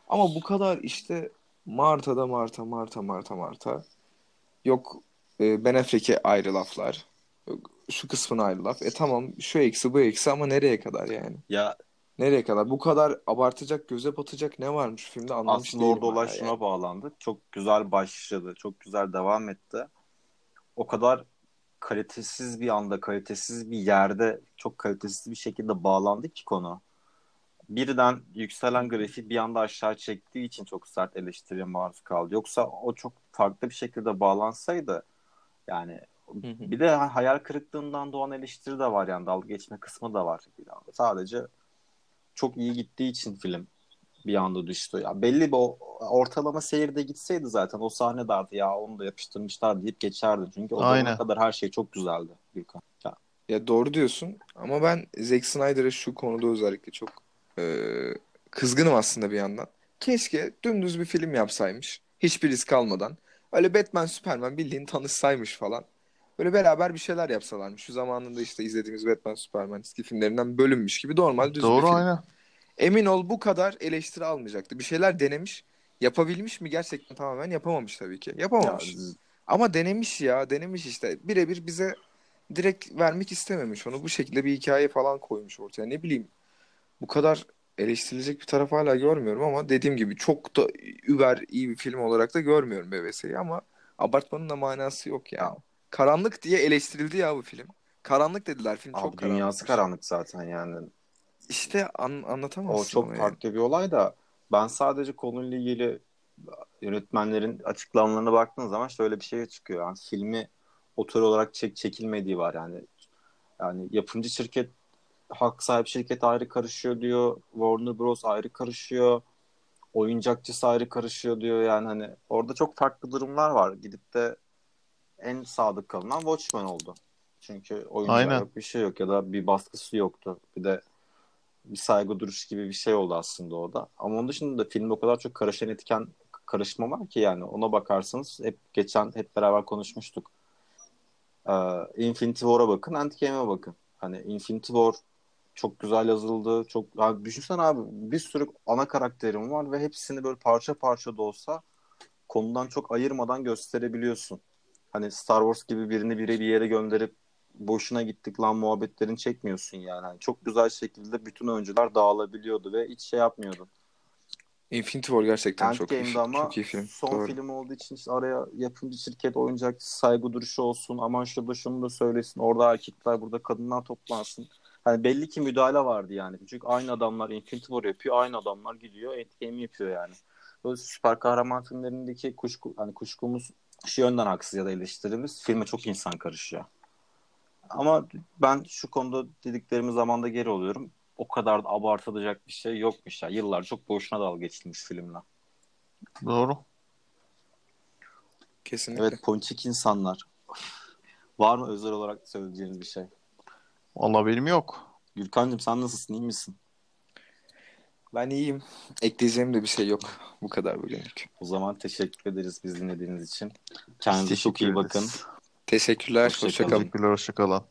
Ama bu kadar işte Marta'da Marta, Marta, Marta, Marta. Yok e, Ben Affleck'e ayrı laflar. Yok, şu kısmına ayrı laf. E tamam şu eksi bu eksi ama nereye kadar yani? Ya Nereye kadar? Bu kadar abartacak, göze batacak ne varmış filmde anlamış aslında değilim orada olay hala şuna yani. bağlandı. Çok güzel başladı. Çok güzel devam etti. O kadar kalitesiz bir anda, kalitesiz bir yerde çok kalitesiz bir şekilde bağlandı ki konu. birden yükselen grafiği bir anda aşağı çektiği için çok sert eleştiriye maruz kaldı. Yoksa o çok farklı bir şekilde bağlansaydı yani bir de hayal kırıklığından doğan eleştiri de var yani dalga geçme kısmı da var. Sadece çok iyi gittiği için film bir anda düştü. Ya belli bir o, ortalama seyirde gitseydi zaten o sahne derdi ya onu da yapıştırmışlar deyip geçerdi. Çünkü o zamana Aynen. kadar her şey çok güzeldi Gürkan. Ya, Ya doğru diyorsun ama ben Zack Snyder'a şu konuda özellikle çok e, kızgınım aslında bir yandan. Keşke dümdüz bir film yapsaymış. Hiçbir risk almadan. Öyle Batman, Superman bildiğin tanışsaymış falan. Böyle beraber bir şeyler yapsalarmış. Şu zamanında işte izlediğimiz Batman, Superman eski filmlerinden bölünmüş gibi normal düz bir Doğru film. aynen. Emin ol bu kadar eleştiri almayacaktı. Bir şeyler denemiş. Yapabilmiş mi? Gerçekten tamamen yapamamış tabii ki. ya, Yapamamış. Ama denemiş ya. Denemiş işte. Birebir bize direkt vermek istememiş. Onu bu şekilde bir hikaye falan koymuş ortaya. Ne bileyim. Bu kadar eleştirilecek bir taraf hala görmüyorum ama dediğim gibi çok da über iyi bir film olarak da görmüyorum BBS'yi ama abartmanın da manası yok ya. Ya. Karanlık diye eleştirildi ya bu film. Karanlık dediler film Abi çok dünyası karanlıkmış. karanlık zaten yani. İşte an, anlatamazsın O çok yani. farklı bir olay da ben sadece konuyla ilgili yönetmenlerin açıklamalarına baktığın zaman şöyle bir şey çıkıyor. Yani filmi otor olarak çek çekilmediği var yani. Yani yapımcı şirket hak sahibi şirket ayrı karışıyor diyor. Warner Bros ayrı karışıyor. Oyuncakçısı ayrı karışıyor diyor. Yani hani orada çok farklı durumlar var. Gidip de en sadık kalınan Watchmen oldu. Çünkü Aynen. yok bir şey yok ya da bir baskısı yoktu. Bir de bir saygı duruş gibi bir şey oldu aslında o da. Ama onun dışında da filmde o kadar çok karışan etken karışma var ki yani ona bakarsanız hep geçen hep beraber konuşmuştuk. Ee, Infinity War'a bakın, Endgame'e bakın. Hani Infinity War çok güzel yazıldı. Çok abi düşünsene abi bir sürü ana karakterim var ve hepsini böyle parça parça da olsa konudan çok ayırmadan gösterebiliyorsun. Hani Star Wars gibi birini bire bir yere gönderip boşuna gittik lan muhabbetlerini çekmiyorsun yani. Hani çok güzel şekilde bütün oyuncular dağılabiliyordu ve hiç şey yapmıyordun. Infinity War gerçekten çok iyi, ama çok iyi film. son Doğru. film olduğu için işte araya yapımcı şirket oyuncakçı saygı duruşu olsun. Aman şurada şunu da söylesin. Orada erkekler burada kadınlar toplansın. Hani belli ki müdahale vardı yani. Çünkü aynı adamlar Infinity War yapıyor. Aynı adamlar gidiyor Endgame yapıyor yani. Böyle süper kahraman filmlerindeki kuşku, hani kuşkumuz şu yönden haksız ya da eleştirimiz filme çok insan karışıyor. Ama ben şu konuda dediklerimi zamanda geri oluyorum. O kadar da abartılacak bir şey yokmuş ya. Yıllar çok boşuna dalga geçilmiş filmle. Doğru. Kesinlikle. Evet ponçik insanlar. Var mı özel olarak söyleyeceğiniz bir şey? Vallahi benim yok. Gülkan'cığım sen nasılsın? iyi misin? Ben iyiyim. Ekleyeceğim de bir şey yok. Bu kadar bugünlük. O zaman teşekkür ederiz biz dinlediğiniz için. Kendinize çok iyi bakın. Teşekkürler. Hoşça Hoşça kalın. kalın. Teşekkürler. Hoşçakalın.